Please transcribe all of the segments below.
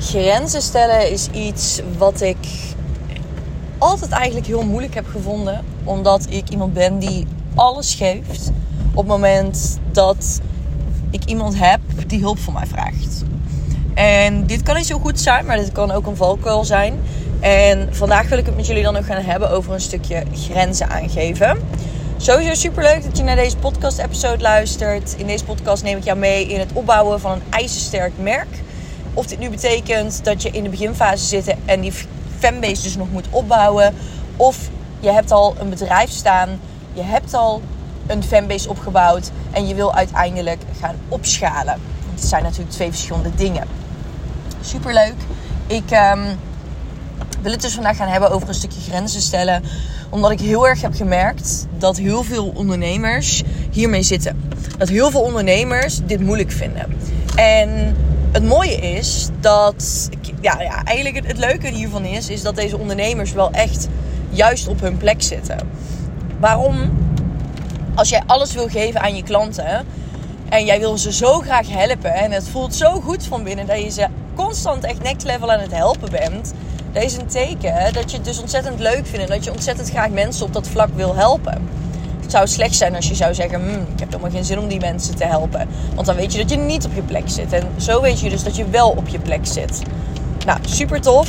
Grenzen stellen is iets wat ik altijd eigenlijk heel moeilijk heb gevonden. Omdat ik iemand ben die alles geeft op het moment dat ik iemand heb die hulp voor mij vraagt. En dit kan niet zo goed zijn, maar dit kan ook een valkuil zijn. En vandaag wil ik het met jullie dan ook gaan hebben over een stukje grenzen aangeven. Sowieso super leuk dat je naar deze podcast-episode luistert. In deze podcast neem ik jou mee in het opbouwen van een ijzersterk merk. Of dit nu betekent dat je in de beginfase zit en die fanbase dus nog moet opbouwen. Of je hebt al een bedrijf staan, je hebt al een fanbase opgebouwd en je wil uiteindelijk gaan opschalen. Het zijn natuurlijk twee verschillende dingen. Super leuk. Ik um, wil het dus vandaag gaan hebben over een stukje grenzen stellen. Omdat ik heel erg heb gemerkt dat heel veel ondernemers hiermee zitten. Dat heel veel ondernemers dit moeilijk vinden. En het mooie is dat, ja, ja eigenlijk het, leuke hiervan is, is dat deze ondernemers wel echt juist op hun plek zitten. Waarom? Als jij alles wil geven aan je klanten en jij wil ze zo graag helpen en het voelt zo goed van binnen dat je ze constant echt next level aan het helpen bent, dat is een teken dat je het dus ontzettend leuk vindt en dat je ontzettend graag mensen op dat vlak wil helpen. Het zou slecht zijn als je zou zeggen: hm, Ik heb helemaal geen zin om die mensen te helpen. Want dan weet je dat je niet op je plek zit. En zo weet je dus dat je wel op je plek zit. Nou, super tof.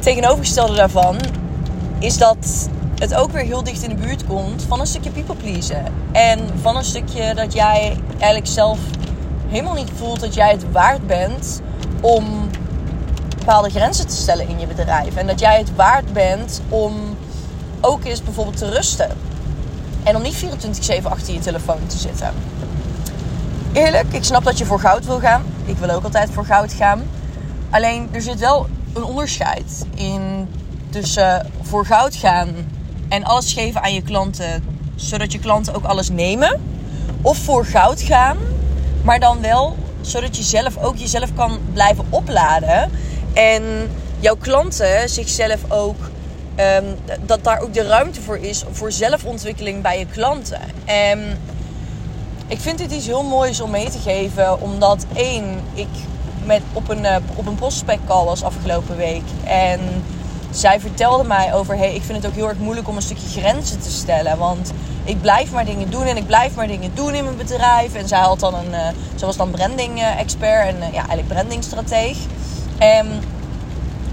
tegenovergestelde daarvan is dat het ook weer heel dicht in de buurt komt van een stukje people pleasen. En van een stukje dat jij eigenlijk zelf helemaal niet voelt dat jij het waard bent om bepaalde grenzen te stellen in je bedrijf. En dat jij het waard bent om ook eens bijvoorbeeld te rusten. En om niet 24-7 achter je telefoon te zitten. Eerlijk, ik snap dat je voor goud wil gaan. Ik wil ook altijd voor goud gaan. Alleen er zit wel een onderscheid in tussen voor goud gaan en alles geven aan je klanten, zodat je klanten ook alles nemen. Of voor goud gaan, maar dan wel zodat je zelf ook jezelf kan blijven opladen. En jouw klanten zichzelf ook Ehm, dat daar ook de ruimte voor is voor zelfontwikkeling bij je klanten. En ik vind dit iets heel moois om mee te geven, omdat één, ik met, op, een, uh, op een prospect call was afgelopen week. En zij vertelde mij over, hey, ik vind het ook heel erg moeilijk om een stukje grenzen te stellen. Want ik blijf maar dingen doen en ik blijf maar dingen doen in mijn bedrijf. En zij had dan een, uh, was dan branding uh, expert en ja, eigenlijk brandingstrateeg. En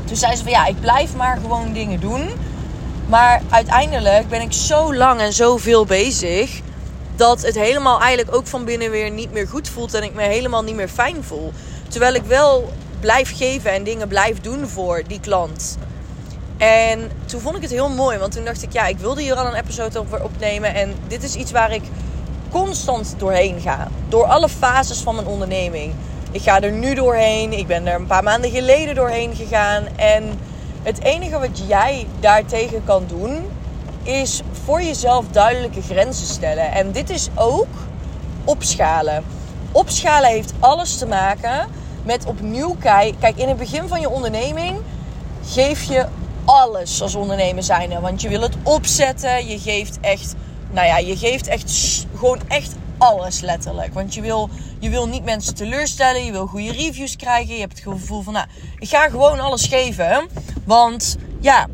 toen zei ze van ja, ik blijf maar gewoon dingen doen. Maar uiteindelijk ben ik zo lang en zoveel bezig. Dat het helemaal eigenlijk ook van binnen weer niet meer goed voelt. En ik me helemaal niet meer fijn voel. Terwijl ik wel blijf geven en dingen blijf doen voor die klant. En toen vond ik het heel mooi. Want toen dacht ik, ja, ik wilde hier al een episode over opnemen. En dit is iets waar ik constant doorheen ga. Door alle fases van mijn onderneming. Ik ga er nu doorheen. Ik ben er een paar maanden geleden doorheen gegaan. En het enige wat jij daartegen kan doen, is voor jezelf duidelijke grenzen stellen. En dit is ook opschalen. Opschalen heeft alles te maken met opnieuw kijken. Kijk, in het begin van je onderneming geef je alles als ondernemer zijn. Want je wil het opzetten. Je geeft echt, nou ja, je geeft echt gewoon echt alles letterlijk. Want je wil, je wil niet mensen teleurstellen. Je wil goede reviews krijgen. Je hebt het gevoel van, nou, ik ga gewoon alles geven. Want ja,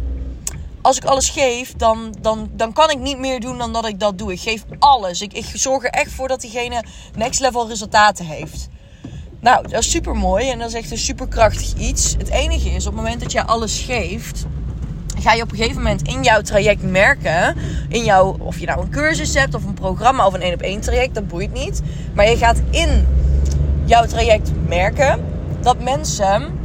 als ik alles geef, dan, dan, dan kan ik niet meer doen dan dat ik dat doe. Ik geef alles. Ik, ik zorg er echt voor dat diegene next level resultaten heeft. Nou, dat is super mooi en dat is echt een super krachtig iets. Het enige is, op het moment dat jij alles geeft, ga je op een gegeven moment in jouw traject merken, in jouw, of je nou een cursus hebt of een programma of een één op één traject, dat boeit niet. Maar je gaat in jouw traject merken dat mensen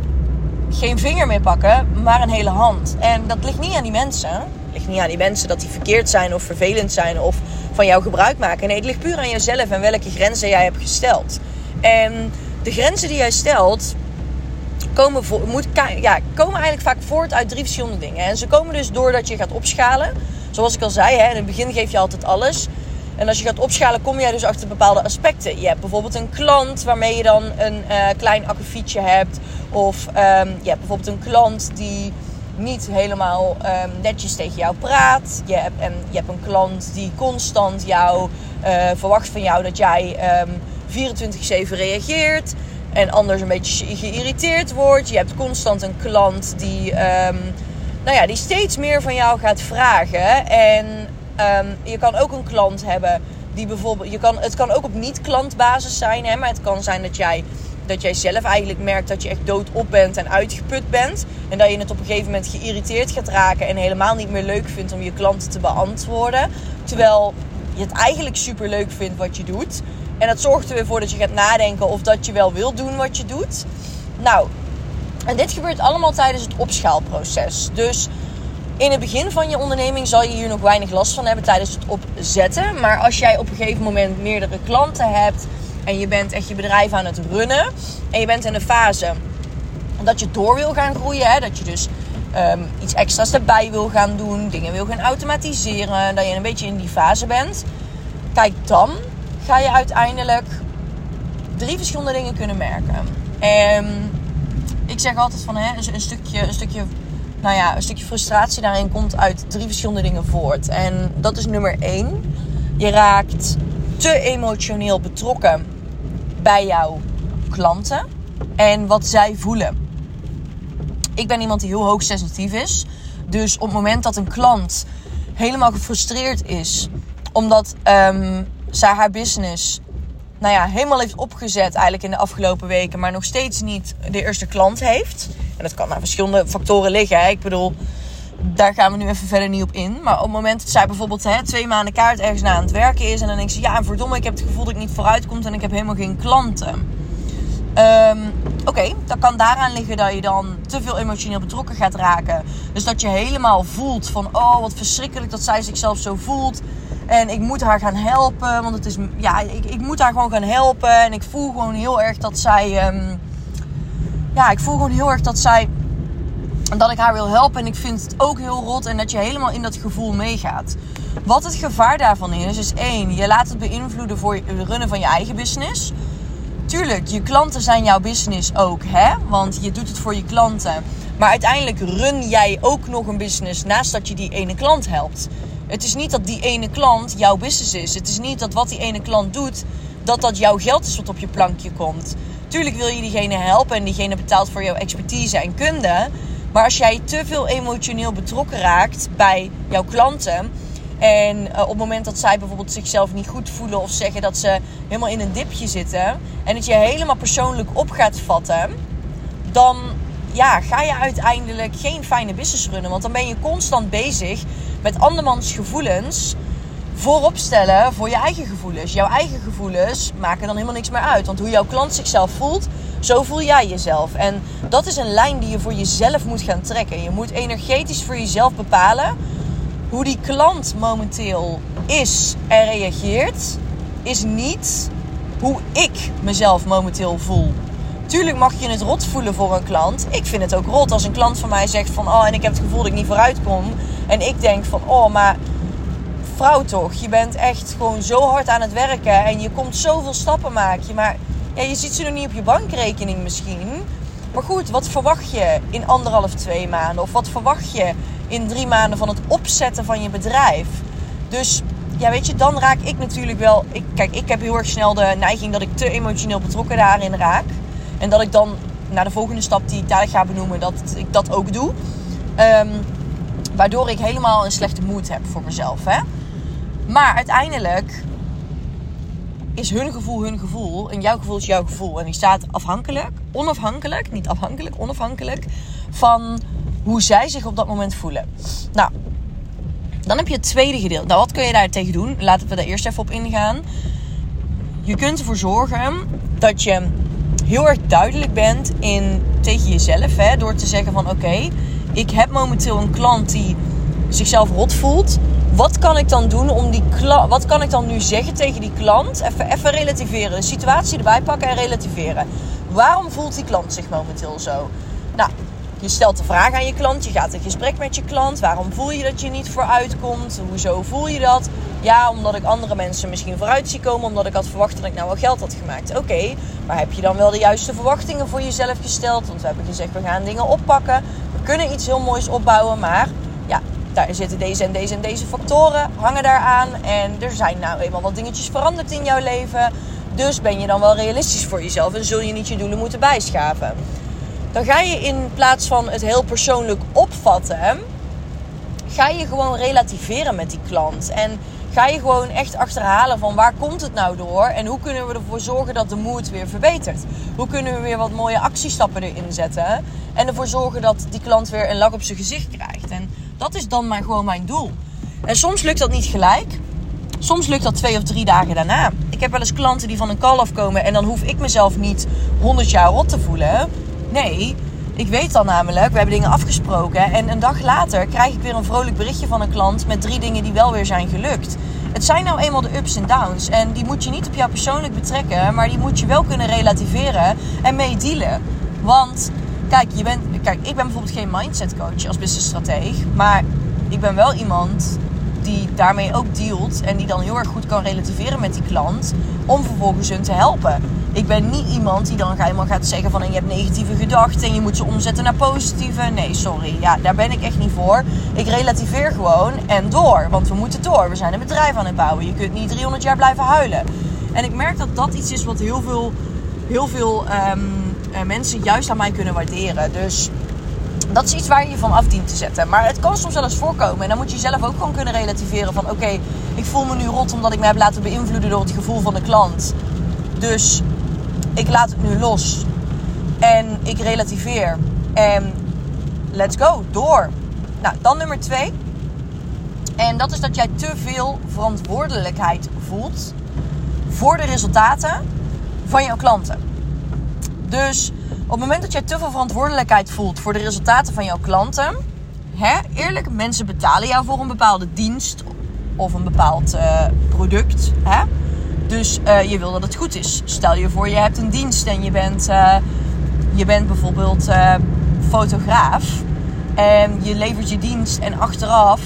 geen vinger meer pakken, maar een hele hand. En dat ligt niet aan die mensen. Het ligt niet aan die mensen dat die verkeerd zijn of vervelend zijn of van jou gebruik maken. Nee, het ligt puur aan jezelf en welke grenzen jij hebt gesteld. En de grenzen die jij stelt, komen, voor, moet, ja, komen eigenlijk vaak voort uit drie verschillende dingen. En ze komen dus doordat je gaat opschalen. Zoals ik al zei, hè, in het begin geef je altijd alles. En als je gaat opschalen, kom jij dus achter bepaalde aspecten. Je hebt bijvoorbeeld een klant waarmee je dan een uh, klein akkefietje hebt. Of um, je hebt bijvoorbeeld een klant die niet helemaal um, netjes tegen jou praat. Je hebt, en je hebt een klant die constant jou uh, verwacht van jou dat jij um, 24-7 reageert. En anders een beetje geïrriteerd wordt. Je hebt constant een klant die, ehm, nou ja, die steeds meer van jou gaat vragen. En ehm, je kan ook een klant hebben die bijvoorbeeld. Je kan, het kan ook op niet-klantbasis zijn, hè, maar het kan zijn dat jij dat jij zelf eigenlijk merkt dat je echt doodop bent en uitgeput bent. En dat je het op een gegeven moment geïrriteerd gaat raken en helemaal niet meer leuk vindt om je klanten te beantwoorden. Terwijl je het eigenlijk super leuk vindt wat je doet. En dat zorgt er weer voor dat je gaat nadenken of dat je wel wil doen wat je doet. Nou, en dit gebeurt allemaal tijdens het opschaalproces. Dus in het begin van je onderneming zal je hier nog weinig last van hebben tijdens het opzetten. Maar als jij op een gegeven moment meerdere klanten hebt en je bent echt je bedrijf aan het runnen en je bent in een fase dat je door wil gaan groeien, hè, dat je dus um, iets extra's erbij wil gaan doen, dingen wil gaan automatiseren, dat je een beetje in die fase bent. Kijk, dan ga je uiteindelijk drie verschillende dingen kunnen merken. En ik zeg altijd van hè, een, stukje, een stukje nou ja, een stukje frustratie daarin komt uit drie verschillende dingen voort. En dat is nummer één. Je raakt te emotioneel betrokken bij jouw klanten en wat zij voelen. Ik ben iemand die heel hoog sensitief is. Dus op het moment dat een klant helemaal gefrustreerd is omdat um, zij haar business nou ja, helemaal heeft opgezet eigenlijk in de afgelopen weken, maar nog steeds niet de eerste klant heeft. En dat kan aan verschillende factoren liggen. Ik bedoel, daar gaan we nu even verder niet op in. Maar op het moment dat zij bijvoorbeeld hè, twee maanden kaart ergens na aan het werken is. En dan denkt ze, ja, verdomme, ik heb het gevoel dat ik niet vooruit kom en ik heb helemaal geen klanten. Um, Oké, dat kan daaraan liggen dat je dan te veel emotioneel betrokken gaat raken. Dus dat je helemaal voelt van, oh, wat verschrikkelijk dat zij zichzelf zo voelt. En ik moet haar gaan helpen, want het is, ja, ik, ik moet haar gewoon gaan helpen. En ik voel gewoon heel erg dat zij, um, ja, ik voel gewoon heel erg dat zij dat ik haar wil helpen. En ik vind het ook heel rot. En dat je helemaal in dat gevoel meegaat. Wat het gevaar daarvan is, is één, je laat het beïnvloeden voor het runnen van je eigen business. Tuurlijk, je klanten zijn jouw business ook, hè? Want je doet het voor je klanten. Maar uiteindelijk run jij ook nog een business naast dat je die ene klant helpt. Het is niet dat die ene klant jouw business is. Het is niet dat wat die ene klant doet, dat dat jouw geld is wat op je plankje komt. Tuurlijk wil je diegene helpen en diegene betaalt voor jouw expertise en kunde. Maar als jij te veel emotioneel betrokken raakt bij jouw klanten. En eh, op het moment dat zij bijvoorbeeld zichzelf niet goed voelen of zeggen dat ze helemaal in een dipje zitten. En het je helemaal persoonlijk op gaat vatten. Dan ja, ga je uiteindelijk geen fijne business runnen. Want dan ben je constant bezig met andermans gevoelens voorop stellen voor je eigen gevoelens. Jouw eigen gevoelens maken dan helemaal niks meer uit. Want hoe jouw klant zichzelf voelt, zo voel jij jezelf. En dat is een lijn die je voor jezelf moet gaan trekken. Je moet energetisch voor jezelf bepalen hoe die klant momenteel is en reageert, is niet hoe ik mezelf momenteel voel. Tuurlijk mag je het rot voelen voor een klant. Ik vind het ook rot als een klant van mij zegt van... oh, en ik heb het gevoel dat ik niet vooruit kom. En ik denk van, oh, maar vrouw toch, je bent echt gewoon zo hard aan het werken... en je komt zoveel stappen maken. Maar ja, je ziet ze nog niet op je bankrekening misschien. Maar goed, wat verwacht je in anderhalf, twee maanden? Of wat verwacht je in drie maanden van het opzetten van je bedrijf? Dus ja, weet je, dan raak ik natuurlijk wel. Ik, kijk, ik heb heel erg snel de neiging dat ik te emotioneel betrokken daarin raak. En dat ik dan naar de volgende stap die ik daar ga benoemen, dat ik dat ook doe. Um, waardoor ik helemaal een slechte moed heb voor mezelf. Hè? Maar uiteindelijk is hun gevoel hun gevoel. En jouw gevoel is jouw gevoel. En die staat afhankelijk, onafhankelijk, niet afhankelijk, onafhankelijk van hoe zij zich op dat moment voelen. Nou, dan heb je het tweede gedeelte. Nou, wat kun je daar tegen doen? Laten we daar eerst even op ingaan. Je kunt ervoor zorgen dat je heel erg duidelijk bent in, tegen jezelf. Hè, door te zeggen van oké, ik heb momenteel een klant die zichzelf rot voelt. Wat kan ik dan doen om die klant. Wat kan ik dan nu zeggen tegen die klant? Even, even relativeren. De situatie erbij pakken en relativeren. Waarom voelt die klant zich momenteel zo? Nou, je stelt de vraag aan je klant, je gaat in gesprek met je klant. Waarom voel je dat je niet vooruit komt? Hoezo voel je dat? Ja, omdat ik andere mensen misschien vooruit zie komen, omdat ik had verwacht dat ik nou wel geld had gemaakt. Oké, maar heb je dan wel de juiste verwachtingen voor jezelf gesteld? Want we hebben gezegd, we gaan dingen oppakken. We kunnen iets heel moois opbouwen, maar ja, daar zitten deze en deze en deze factoren hangen daaraan. En er zijn nou eenmaal wat dingetjes veranderd in jouw leven. Dus ben je dan wel realistisch voor jezelf en zul je niet je doelen moeten bijschaven. Dan ga je in plaats van het heel persoonlijk opvatten, ga je gewoon relativeren met die klant. En ga je gewoon echt achterhalen van waar komt het nou door en hoe kunnen we ervoor zorgen dat de moed weer verbetert. Hoe kunnen we weer wat mooie actiestappen erin zetten en ervoor zorgen dat die klant weer een lach op zijn gezicht krijgt. En dat is dan maar gewoon mijn doel. En soms lukt dat niet gelijk. Soms lukt dat twee of drie dagen daarna. Ik heb wel eens klanten die van een call afkomen en dan hoef ik mezelf niet 100 jaar rot te voelen. Nee, ik weet dan namelijk, we hebben dingen afgesproken. En een dag later krijg ik weer een vrolijk berichtje van een klant met drie dingen die wel weer zijn gelukt. Het zijn nou eenmaal de ups en downs. En die moet je niet op jou persoonlijk betrekken, maar die moet je wel kunnen relativeren en mee dealen. Want kijk, je bent, kijk, ik ben bijvoorbeeld geen mindset coach als business strateeg. Maar ik ben wel iemand die daarmee ook dealt en die dan heel erg goed kan relativeren met die klant om vervolgens hun te helpen. Ik ben niet iemand die dan helemaal gaat zeggen van je hebt negatieve gedachten en je moet ze omzetten naar positieve. Nee, sorry. Ja, daar ben ik echt niet voor. Ik relativeer gewoon en door. Want we moeten door. We zijn een bedrijf aan het bouwen. Je kunt niet 300 jaar blijven huilen. En ik merk dat dat iets is wat heel veel, heel veel um, mensen juist aan mij kunnen waarderen. Dus dat is iets waar je je van af dient te zetten. Maar het kan soms wel eens voorkomen. En dan moet je zelf ook gewoon kunnen relativeren van... oké, ik voel me nu rot omdat ik me heb laten beïnvloeden door het gevoel van de klant. Dus ik laat het nu los. En ik relativeer. En let's go, door. Nou, dan nummer twee. En dat is dat jij te veel verantwoordelijkheid voelt voor de resultaten van jouw klanten. Dus op het moment dat jij te veel verantwoordelijkheid voelt voor de resultaten van jouw klanten, hè, eerlijk, mensen betalen jou voor een bepaalde dienst of een bepaald uh, product. Hè? Dus uh, je wil dat het goed is. Stel je voor, je hebt een dienst en je bent, uh, je bent bijvoorbeeld fotograaf en je levert je dienst en achteraf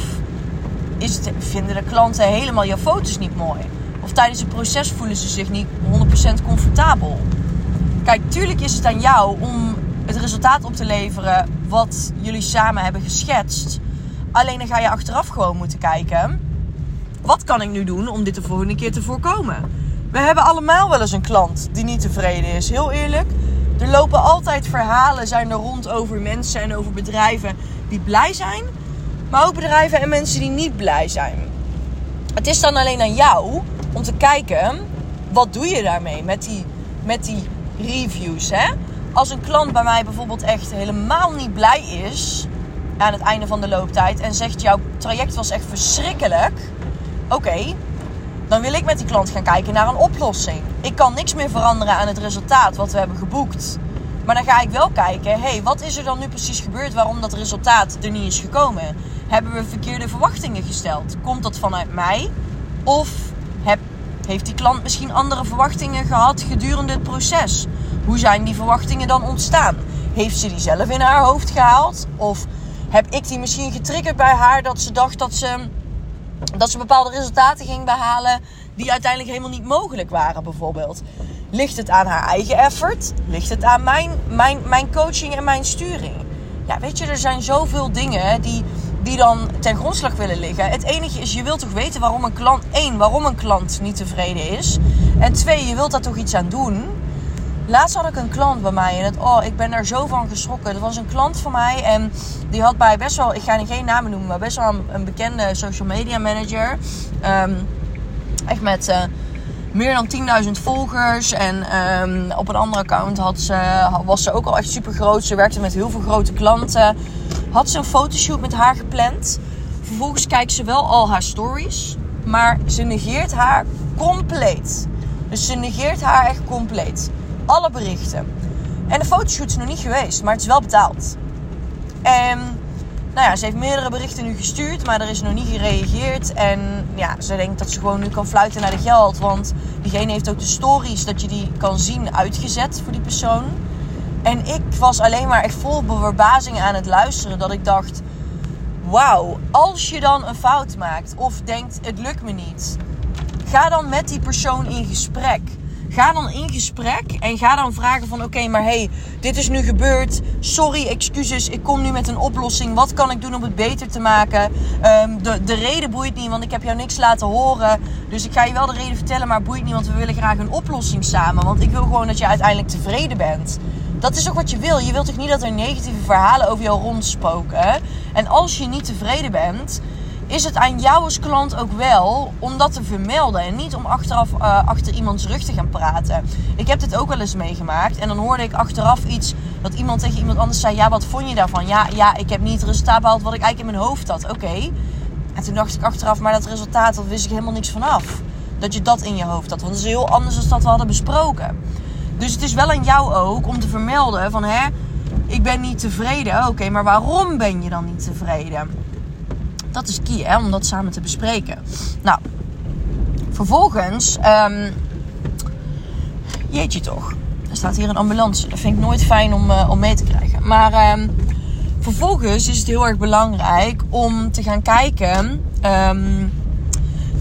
is het, vinden de klanten helemaal je foto's niet mooi. Of tijdens het proces voelen ze zich niet 100% comfortabel. Kijk, tuurlijk is het aan jou om het resultaat op te leveren wat jullie samen hebben geschetst. Alleen dan ga je achteraf gewoon moeten kijken. Wat kan ik nu doen om dit de volgende keer te voorkomen? We hebben allemaal wel eens een klant die niet tevreden is. Heel eerlijk. Er lopen altijd verhalen zijn er rond over mensen en over bedrijven die blij zijn. Maar ook bedrijven en mensen die niet blij zijn. Het is dan alleen aan jou om te kijken. Wat doe je daarmee met die, met die reviews. Hè? Als een klant bij mij bijvoorbeeld echt helemaal niet blij is aan het einde van de looptijd en zegt jouw traject was echt verschrikkelijk. Oké, dan wil ik met die klant gaan kijken naar een oplossing. Ik kan niks meer veranderen aan het resultaat wat we hebben geboekt. Maar dan ga ik wel kijken, hey, wat is er dan nu precies gebeurd waarom dat resultaat er niet is gekomen? Hebben we verkeerde verwachtingen gesteld? Komt dat vanuit mij? Of heeft die klant misschien andere verwachtingen gehad gedurende het proces? Hoe zijn die verwachtingen dan ontstaan? Heeft ze die zelf in haar hoofd gehaald? Of heb ik die misschien getriggerd bij haar dat ze dacht dat ze, dat ze bepaalde resultaten ging behalen die uiteindelijk helemaal niet mogelijk waren, bijvoorbeeld? Ligt het aan haar eigen effort? Ligt het aan mijn, mijn, mijn coaching en mijn sturing? Ja, weet je, er zijn zoveel dingen die die dan ten grondslag willen liggen. Het enige is, je wilt toch weten waarom een klant... één, waarom een klant niet tevreden is. En twee, je wilt daar toch iets aan doen. Laatst had ik een klant bij mij en het, oh, ik ben daar zo van geschrokken. Dat was een klant van mij en die had bij best wel, ik ga geen namen noemen, maar best wel een, bekende social media manager. Um, echt met uh, meer dan 10.000 volgers. En um, op een andere account had ze, was ze ook al echt super groot. Ze werkte met heel veel grote klanten had ze een fotoshoot met haar gepland. Vervolgens kijkt ze wel al haar stories. Maar ze negeert haar compleet. Dus ze negeert haar echt compleet. Alle berichten. En de fotoshoot is nog niet geweest, maar het is wel betaald. En nou ja, ze heeft meerdere berichten nu gestuurd, maar er is nog niet gereageerd. En ja, ze denkt dat ze gewoon nu kan fluiten naar de geld. Want diegene heeft ook de stories dat je die kan zien uitgezet voor die persoon. En ik was alleen maar echt vol verbazing aan het luisteren. Dat ik dacht: wauw, als je dan een fout maakt of denkt: het lukt me niet. Ga dan met die persoon in gesprek. Ga dan in gesprek en ga dan vragen van oké, maar hey, dit is nu gebeurd. Sorry, excuses, ik kom nu met een oplossing. Wat kan ik doen om het beter te maken? Ehm, de, de reden boeit niet, want ik heb jou niks laten horen. Dus ik ga je wel de reden vertellen, maar boeit niet, want we willen graag een oplossing samen. Want ik wil gewoon dat je uiteindelijk tevreden bent. Dat is ook wat je wil. Je wilt toch niet dat er negatieve verhalen over jou rondspoken. En als je niet tevreden bent, is het aan jou als klant ook wel om dat te vermelden. En niet om achteraf uh, achter iemands rug te gaan praten. Ik heb dit ook wel eens meegemaakt. En dan hoorde ik achteraf iets dat iemand tegen iemand anders zei: Ja, wat vond je daarvan? Ja, ja ik heb niet het resultaat behaald wat ik eigenlijk in mijn hoofd had. Oké. En toen dacht ik achteraf: Maar dat resultaat, dat wist ik helemaal niks vanaf. Dat je dat in je hoofd had. Want dat is heel anders dan dat we hadden besproken. Dus het is wel aan jou ook om te vermelden van hè, ik ben niet tevreden. Oké, maar waarom ben je dan niet tevreden? Dat is key, hè, om dat samen te bespreken. Nou, vervolgens, um, jeetje toch, er staat hier een ambulance. Dat vind ik nooit fijn om, uh, om mee te krijgen. Maar um, vervolgens is het heel erg belangrijk om te gaan kijken um,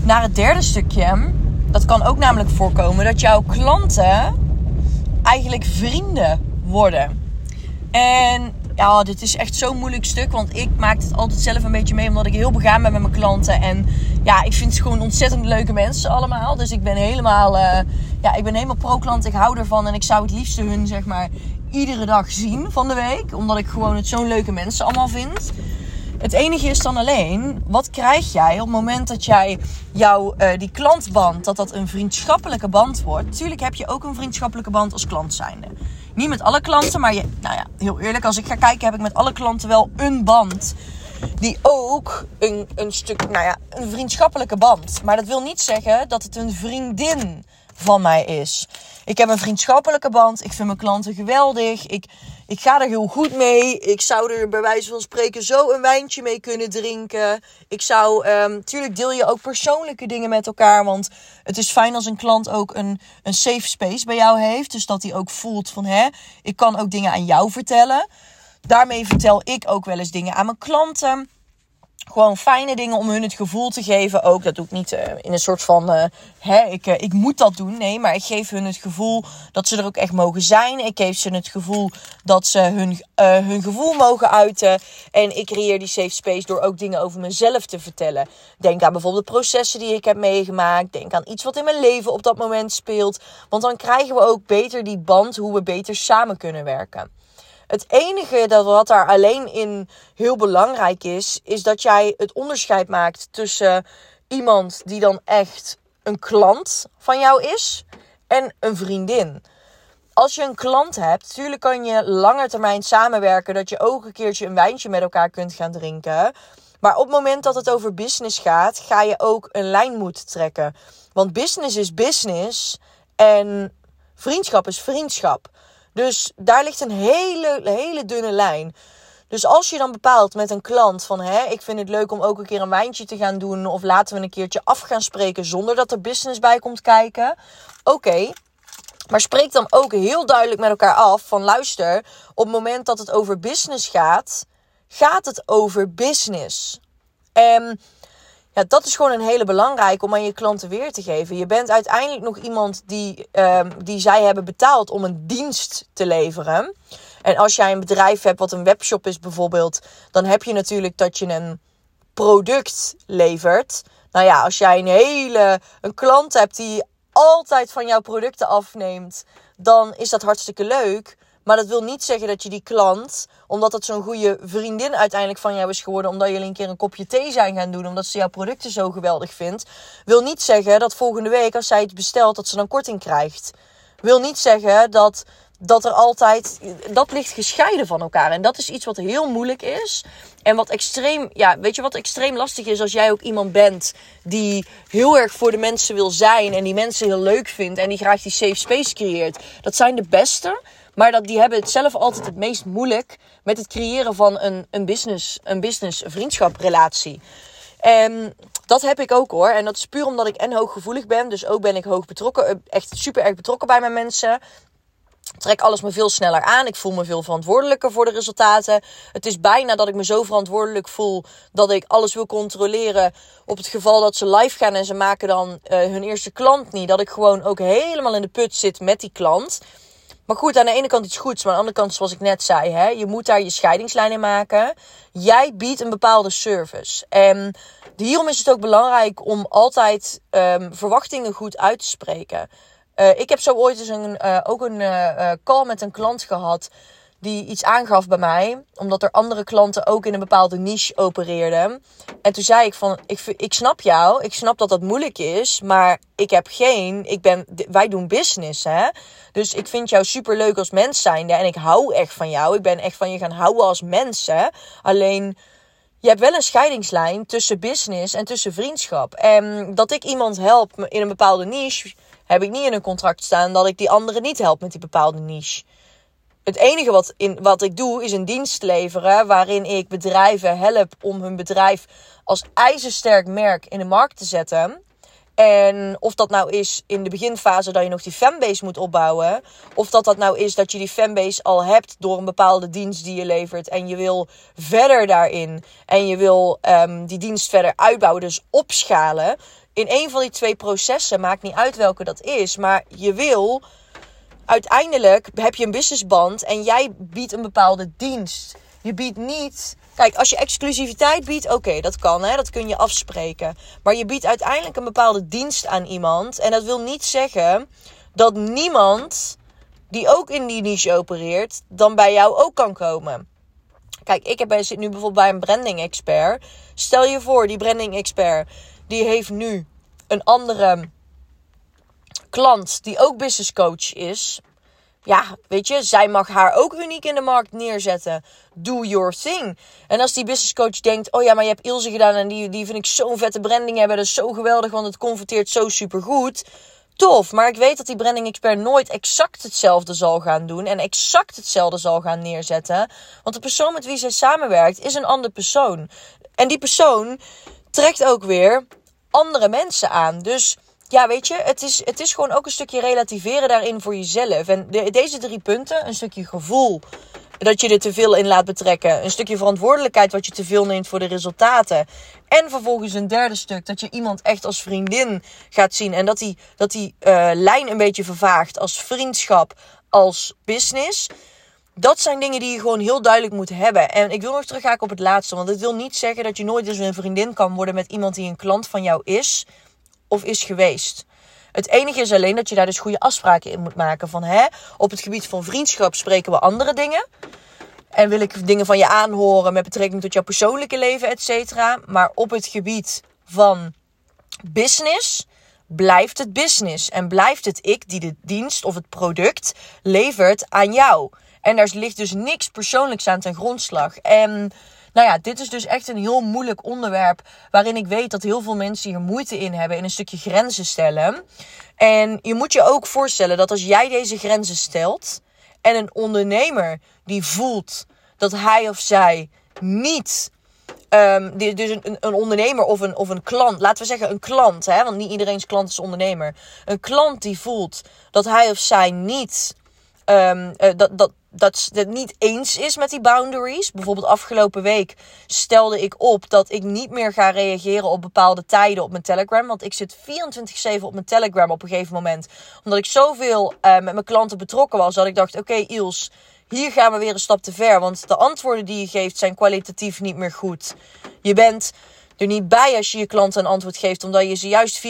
naar het derde stukje. Dat kan ook namelijk voorkomen dat jouw klanten eigenlijk vrienden worden. En ja, dit is echt zo'n moeilijk stuk. Want ik maak het altijd zelf een beetje mee. Omdat ik heel begaan ben met mijn klanten. En ja, ik vind het gewoon ontzettend leuke mensen allemaal. Dus ik ben helemaal, uh, ja, ik ben helemaal pro-klant. Ik hou ervan. En ik zou het liefst hun, zeg maar, iedere dag zien van de week. Omdat ik gewoon het zo'n leuke mensen allemaal vind. Het enige is dan alleen, wat krijg jij op het moment dat jij jouw, uh, die klantband, dat dat een vriendschappelijke band wordt. Tuurlijk heb je ook een vriendschappelijke band als klant zijnde. Niet met alle klanten, maar je, nou ja, heel eerlijk, als ik ga kijken heb ik met alle klanten wel een band. Die ook een, een stuk, nou ja, een vriendschappelijke band. Maar dat wil niet zeggen dat het een vriendin van mij is. Ik heb een vriendschappelijke band. Ik vind mijn klanten geweldig. Ik, ik ga er heel goed mee. Ik zou er bij wijze van spreken zo een wijntje mee kunnen drinken. Ik zou, um, tuurlijk deel je ook persoonlijke dingen met elkaar. Want het is fijn als een klant ook een, een safe space bij jou heeft. Dus dat hij ook voelt van, hè, ik kan ook dingen aan jou vertellen. Daarmee vertel ik ook wel eens dingen aan mijn klanten gewoon fijne dingen om hun het gevoel te geven. Ook dat doe ik niet uh, in een soort van, uh, hè, ik, uh, ik moet dat doen. Nee, maar ik geef hun het gevoel dat ze er ook echt mogen zijn. Ik geef ze het gevoel dat ze hun, hun gevoel mogen uiten. En ik creëer die safe space door ook dingen over mezelf te vertellen. Denk aan bijvoorbeeld de processen die ik heb meegemaakt. Denk aan iets wat in mijn leven op dat moment speelt. Want dan krijgen we ook beter die band hoe we beter samen kunnen werken. Het enige dat wat daar alleen in heel belangrijk is, is dat jij het onderscheid maakt tussen iemand die dan echt een klant van jou is en een vriendin. Als je een klant hebt, natuurlijk kan je langer termijn samenwerken, dat je ook een keertje een wijntje met elkaar kunt gaan drinken. Maar op het moment dat het over business gaat, ga je ook een lijn moeten trekken. Want business is business en vriendschap is vriendschap. Dus daar ligt een hele, hele dunne lijn. Dus als je dan bepaalt met een klant van hè, ik vind het leuk om ook een keer een wijntje te gaan doen. Of laten we een keertje af gaan spreken zonder dat er business bij komt kijken. Oké. Maar spreek dan ook heel duidelijk met elkaar af van luister, op het moment dat het over business gaat, gaat het over business. En ja, dat is gewoon een hele belangrijke om aan je klanten weer te geven. Je bent uiteindelijk nog iemand die, um, die zij hebben betaald om een dienst te leveren. En als jij een bedrijf hebt wat een webshop is bijvoorbeeld, dan heb je natuurlijk dat je een product levert. Nou ja, als jij een hele een klant hebt die altijd van jouw producten afneemt, dan is dat hartstikke leuk. Maar dat wil niet zeggen dat je die klant, omdat het zo'n goede vriendin uiteindelijk van jou is geworden, omdat jullie een keer een kopje thee zijn gaan doen, omdat ze jouw producten zo geweldig vindt, wil niet zeggen dat volgende week als zij het bestelt, dat ze dan korting krijgt. Wil niet zeggen dat, dat er altijd. Dat ligt gescheiden van elkaar. En dat is iets wat heel moeilijk is. En wat extreem. Ja, weet je wat extreem lastig is als jij ook iemand bent die heel erg voor de mensen wil zijn. En die mensen heel leuk vindt. En die graag die safe space creëert. Dat zijn de beste. Maar dat, die hebben het zelf altijd het meest moeilijk met het creëren van een, een business, een business vriendschaprelatie. En dat heb ik ook hoor. En dat is puur omdat ik en hooggevoelig ben. Dus ook ben ik hoog betrokken. Eh, echt super erg betrokken bij mijn mensen. trek alles me veel sneller aan. Ik voel me veel verantwoordelijker voor de resultaten. Het is bijna dat ik me zo verantwoordelijk voel dat ik alles wil controleren. Op het geval dat ze live gaan en ze maken dan uh, hun eerste klant niet. Dat ik gewoon ook helemaal in de put zit met die klant. Maar goed, aan de ene kant iets goeds, maar aan de andere kant, zoals ik net zei, hè, je moet daar je scheidingslijn in maken. Jij biedt een bepaalde service. En hierom is het ook belangrijk om altijd um, verwachtingen goed uit te spreken. Uh, ik heb zo ooit eens een, uh, ook een uh, call met een klant gehad die iets aangaf bij mij, omdat er andere klanten ook in een bepaalde niche opereerden. En toen zei ik van, ik, ik snap jou, ik snap dat dat moeilijk is, maar ik heb geen, ik ben, wij doen business, hè. Dus ik vind jou super leuk als mens zijnde en ik hou echt van jou. Ik ben echt van je gaan houden als mensen. Alleen, je hebt wel een scheidingslijn tussen business en tussen vriendschap. En dat ik iemand help in een bepaalde niche, heb ik niet in een contract staan dat ik die andere niet help met die bepaalde niche. Het enige wat, in, wat ik doe is een dienst leveren waarin ik bedrijven help om hun bedrijf als ijzersterk merk in de markt te zetten. En of dat nou is in de beginfase dat je nog die fanbase moet opbouwen. Of dat dat nou is dat je die fanbase al hebt door een bepaalde dienst die je levert. En je wil verder daarin. En je wil um, die dienst verder uitbouwen, dus opschalen. In een van die twee processen, maakt niet uit welke dat is. Maar je wil uiteindelijk heb je een businessband en jij biedt een bepaalde dienst. Je biedt niet. Kijk, als je exclusiviteit biedt, oké, dat kan, hè, dat kun je afspreken. Maar je biedt uiteindelijk een bepaalde dienst aan iemand. En dat wil niet zeggen dat niemand die ook in die niche opereert, dan bij jou ook kan komen. Kijk, ik heb, zit nu bijvoorbeeld bij een branding expert. Stel je voor, die branding expert, die heeft nu een andere klant die ook business coach is. Ja, weet je, zij mag haar ook uniek in de markt neerzetten. Do your thing. En als die business coach denkt: Oh ja, maar je hebt Ilse gedaan en die, die vind ik zo'n vette branding hebben. Dat is zo geweldig, want het converteert zo super goed. Tof, maar ik weet dat die branding expert nooit exact hetzelfde zal gaan doen en exact hetzelfde zal gaan neerzetten. Want de persoon met wie zij samenwerkt is een andere persoon. En die persoon trekt ook weer andere mensen aan. Dus ja, weet je, het is, het is gewoon ook een stukje relativeren daarin voor jezelf. En de, deze drie punten, een stukje gevoel dat je er te veel in laat betrekken. Een stukje verantwoordelijkheid wat je te veel neemt voor de resultaten. En vervolgens een derde stuk, dat je iemand echt als vriendin gaat zien. En dat die, dat die uh, lijn een beetje vervaagt als vriendschap, als business. Dat zijn dingen die je gewoon heel duidelijk moet hebben. En ik wil nog teruggaan op het laatste. Want het wil niet zeggen dat je nooit eens een vriendin kan worden met iemand die een klant van jou is of is geweest. Het enige is alleen dat je daar dus goede afspraken in moet maken. Van hè, op het gebied van vriendschap spreken we andere dingen. En wil ik dingen van je aanhoren met betrekking tot jouw persoonlijke leven, et cetera. Maar op het gebied van business blijft het business. En blijft het ik die de dienst of het product levert aan jou. En daar ligt dus niks persoonlijks aan ten grondslag. En nou ja, dit is dus echt een heel moeilijk onderwerp. Waarin ik weet dat heel veel mensen hier moeite in hebben. In een stukje grenzen stellen. En je moet je ook voorstellen dat als jij deze grenzen stelt. En een ondernemer die voelt dat hij of zij niet Um, dus een, een, ondernemer of een, of een klant, laten we zeggen een klant, hè, want niet iedereen's klant is ondernemer. Een klant die voelt dat hij of zij niet, um, uh, dat, dat, dat het niet eens is met die boundaries. Bijvoorbeeld afgelopen week stelde ik op dat ik niet meer ga reageren op bepaalde tijden op mijn Telegram. Want ik zit 24/7 op mijn Telegram op een gegeven moment. Omdat ik zoveel uh, met mijn klanten betrokken was. Dat ik dacht, oké Iels, hier gaan we weer een stap te ver. Want de antwoorden die je geeft zijn kwalitatief niet meer goed. Je bent er niet bij als je je klant een antwoord geeft, omdat je ze juist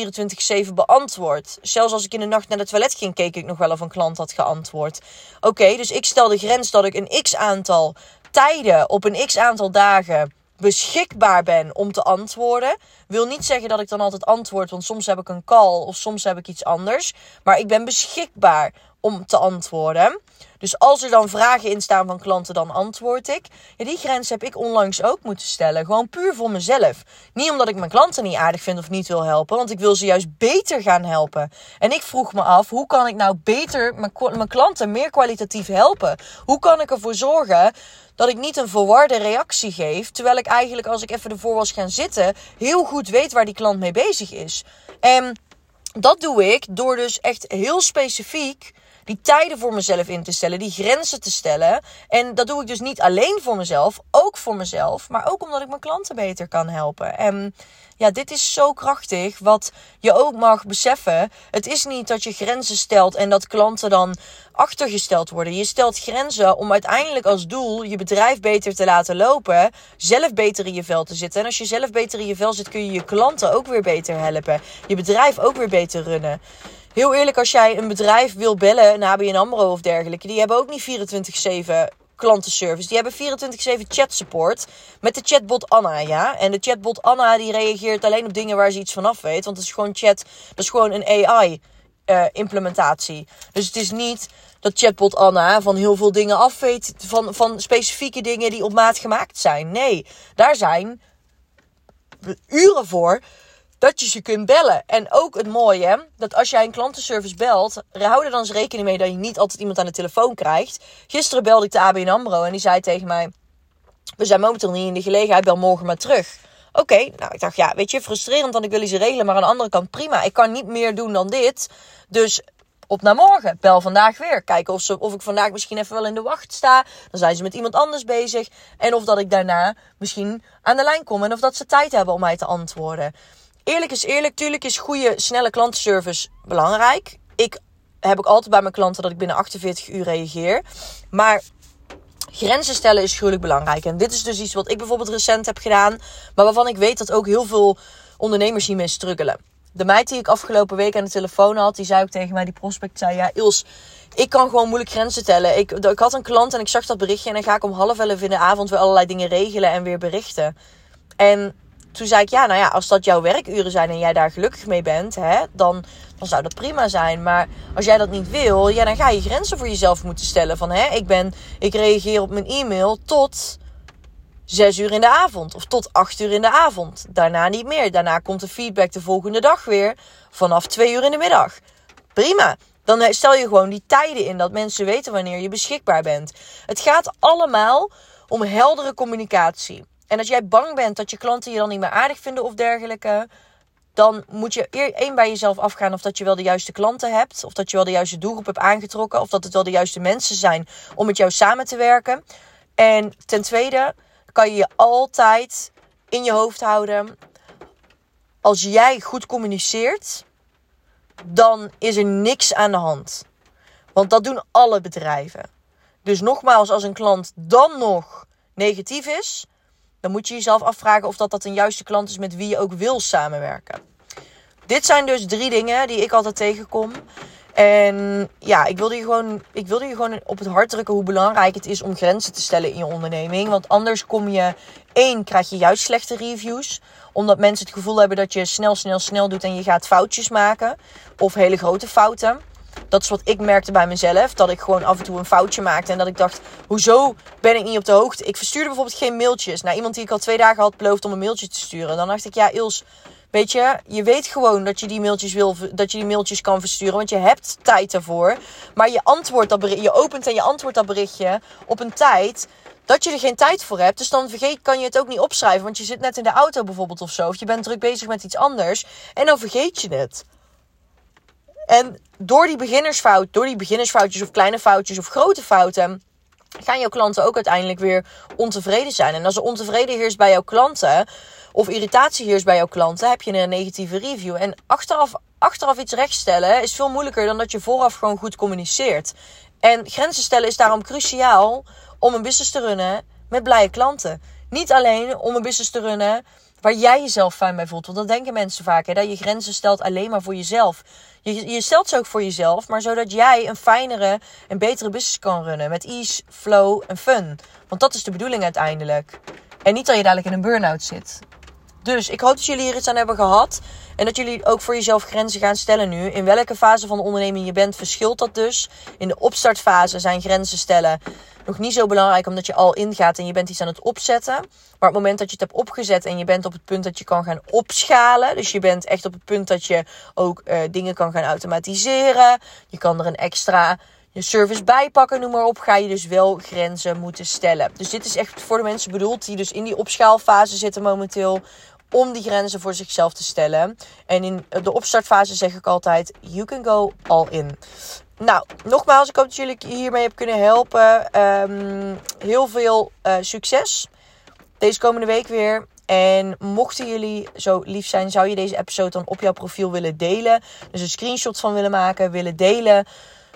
24-7 beantwoordt. Zelfs als ik in de nacht naar het toilet ging, keek ik nog wel of een klant had geantwoord. Oké, dus ik stel de grens dat ik een x aantal tijden op een x aantal dagen beschikbaar ben om te antwoorden. Wil niet zeggen dat ik dan altijd antwoord, want soms heb ik een call of soms heb ik iets anders. Maar ik ben beschikbaar om te antwoorden. Dus als er dan vragen in staan van klanten, dan antwoord ik. Die grens heb ik onlangs ook moeten stellen. Gewoon puur voor mezelf. Niet omdat ik mijn klanten niet aardig vind of niet wil helpen. Want ik wil ze juist beter gaan helpen. En ik vroeg me af, hoe kan ik nou beter mijn, mijn klanten meer kwalitatief helpen? Hoe kan ik ervoor zorgen dat ik niet een verwarde reactie geef. Terwijl ik eigenlijk, als ik even ervoor was gaan zitten, heel goed weet waar die klant mee bezig is. En dat doe ik door dus echt heel specifiek die tijden voor mezelf in te stellen, die grenzen te stellen. En dat doe ik dus niet alleen voor mezelf, ook voor mezelf, maar ook omdat ik mijn klanten beter kan helpen. En ja, dit is zo krachtig. Wat je ook mag beseffen. Het is niet dat je grenzen stelt en dat klanten dan achtergesteld worden. Je stelt grenzen om uiteindelijk als doel je bedrijf beter te laten lopen. Zelf beter in je vel te zitten. En als je zelf beter in je vel zit, kun je je klanten ook weer beter helpen. Je bedrijf ook weer beter runnen. Heel eerlijk, als jij een bedrijf wil bellen, een ABN AMRO of dergelijke, die hebben ook niet 24-7 klantenservice. Die hebben 24-7 chat support met de chatbot Anna, ja. En de chatbot Anna die reageert alleen op dingen waar ze iets vanaf weet. Want het is gewoon chat, dat is gewoon een AI uh, implementatie. Dus het is niet dat chatbot Anna van heel veel dingen af weet, van, van specifieke dingen die op maat gemaakt zijn. Nee, daar zijn uren voor dat je ze kunt bellen. En ook het mooie, dat als jij een klantenservice belt, hou er dan eens rekening mee dat je niet altijd iemand aan de telefoon krijgt. Gisteren belde ik de ABN AMRO en die zei tegen mij, we zijn momenteel niet in de gelegenheid, bel morgen maar terug. Oké, nou ik dacht, ja, weet je, frustrerend, want ik wil iets regelen, maar aan de andere kant prima. Ik kan niet meer doen dan dit, dus op naar morgen. Bel vandaag weer. Kijken of, ze, of ik vandaag misschien even wel in de wacht sta. Dan zijn ze met iemand anders bezig. En of dat ik daarna misschien aan de lijn kom. En of dat ze tijd hebben om mij te antwoorden eerlijk is eerlijk. Tuurlijk is goede, snelle klantenservice belangrijk. Ik heb ook altijd bij mijn klanten dat ik binnen 48 uur reageer. Maar grenzen stellen is gruwelijk belangrijk. En dit is dus iets wat ik bijvoorbeeld recent heb gedaan. Maar waarvan ik weet dat ook heel veel ondernemers hiermee struggelen. De meid die ik afgelopen week aan de telefoon had, die zei ook tegen mij, die prospect zei, ja Ils, ik kan gewoon moeilijk grenzen tellen. Ik, ik had een klant en ik zag dat berichtje en dan ga ik om half elf in de avond weer allerlei dingen regelen en weer berichten. En toen zei ik, ja, nou ja, als dat jouw werkuren zijn en jij daar gelukkig mee bent, hè, dan, dan zou dat prima zijn. Maar als jij dat niet wil, ja, dan ga je grenzen voor jezelf moeten stellen. Van, hè, ik, ben, ik reageer op mijn e-mail tot zes uur in de avond of tot acht uur in de avond. Daarna niet meer. Daarna komt de feedback de volgende dag weer vanaf twee uur in de middag. Prima. Dan eh, stel je gewoon die tijden in dat mensen weten wanneer je beschikbaar bent. Het gaat allemaal om heldere communicatie. En als jij bang bent dat je klanten je dan niet meer aardig vinden of dergelijke, dan moet je één bij jezelf afgaan of dat je wel de juiste klanten hebt, of dat je wel de juiste doelgroep hebt aangetrokken, of dat het wel de juiste mensen zijn om met jou samen te werken. En ten tweede kan je je altijd in je hoofd houden, als jij goed communiceert, dan is er niks aan de hand. Want dat doen alle bedrijven. Dus nogmaals, als een klant dan nog negatief is, dan moet je jezelf afvragen of dat, dat een juiste klant is met wie je ook wil samenwerken. Dit zijn dus drie dingen die ik altijd tegenkom. En ja, ik wilde, je gewoon, ik wilde je gewoon op het hart drukken hoe belangrijk het is om grenzen te stellen in je onderneming. Want anders kom je, één, krijg je juist slechte reviews. Omdat mensen het gevoel hebben dat je snel, snel, snel doet en je gaat foutjes maken. Of hele grote fouten dat is wat ik merkte bij mezelf. Dat ik gewoon af en toe een foutje maakte. En dat ik dacht, hoezo ben ik niet op de hoogte? Ik verstuurde bijvoorbeeld geen mailtjes naar iemand die ik al twee dagen had beloofd om een mailtje te sturen. Dan dacht ik, ja Ils, weet je, je weet gewoon dat je die mailtjes, wil, dat je die mailtjes kan versturen. Want je hebt tijd daarvoor. Maar je, antwoordt dat bericht, je opent en je antwoordt dat berichtje op een tijd dat je er geen tijd voor hebt. Dus dan vergeet, kan je het ook niet opschrijven. Want je zit net in de auto bijvoorbeeld of zo. Of je bent druk bezig met iets anders. En dan vergeet je het. En door die beginnersfout, door die beginnersfoutjes of kleine foutjes of grote fouten, gaan jouw klanten ook uiteindelijk weer ontevreden zijn. En als er ontevreden heerst bij jouw klanten, of irritatie heerst bij jouw klanten, heb je een negatieve review. En achteraf, achteraf iets rechtstellen is veel moeilijker dan dat je vooraf gewoon goed communiceert. En grenzen stellen is daarom cruciaal om een business te runnen met blije klanten. Niet alleen om een business te runnen waar jij jezelf fijn bij voelt. Want dat denken mensen vaak, hè, dat je grenzen stelt alleen maar voor jezelf. Je, je stelt ze ook voor jezelf, maar zodat jij een fijnere en betere business kan runnen. Met ease, flow en fun. Want dat is de bedoeling uiteindelijk. En niet dat je dadelijk in een burn-out zit. Dus ik hoop dat jullie hier iets aan hebben gehad. En dat jullie ook voor jezelf grenzen gaan stellen nu. In welke fase van de onderneming je bent, verschilt dat dus. In de opstartfase zijn grenzen stellen nog niet zo belangrijk omdat je al ingaat en je bent iets aan het opzetten. Maar op het moment dat je het hebt opgezet en je bent op het punt dat je kan gaan opschalen. Dus je bent echt op het punt dat je ook uh, dingen kan gaan automatiseren. Je kan er een extra je service bijpakken, noem maar op, ga je dus wel grenzen moeten stellen. Dus dit is echt voor de mensen bedoeld die dus in die opschaalfase zitten momenteel om die grenzen voor zichzelf te stellen. En in de opstartfase zeg ik altijd: you can go all in. Nou, nogmaals, ik hoop dat jullie hiermee hebben kunnen helpen. Ehm, heel veel uh, succes deze komende week weer. En mochten jullie zo lief zijn, zou je deze episode dan op jouw profiel willen delen. Dus een screenshot van willen maken, willen delen.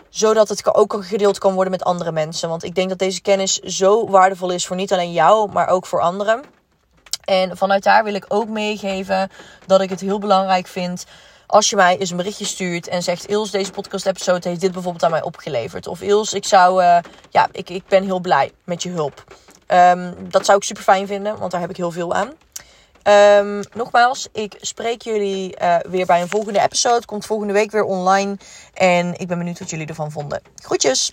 Zodat het ook gedeeld kan worden met andere mensen. Want ik denk dat deze kennis zo waardevol is voor niet alleen jou, maar ook voor anderen. En vanuit daar wil ik ook meegeven dat ik het heel belangrijk vind als je mij eens een berichtje stuurt en zegt: Ils, deze podcast-episode heeft dit bijvoorbeeld aan mij opgeleverd. Of Ils, ik zou, uh, ja, ik, ik ben heel blij met je hulp. Um, dat zou ik super fijn vinden, want daar heb ik heel veel aan. Um, nogmaals, ik spreek jullie uh, weer bij een volgende episode. Komt volgende week weer online. En ik ben benieuwd wat jullie ervan vonden. Groetjes!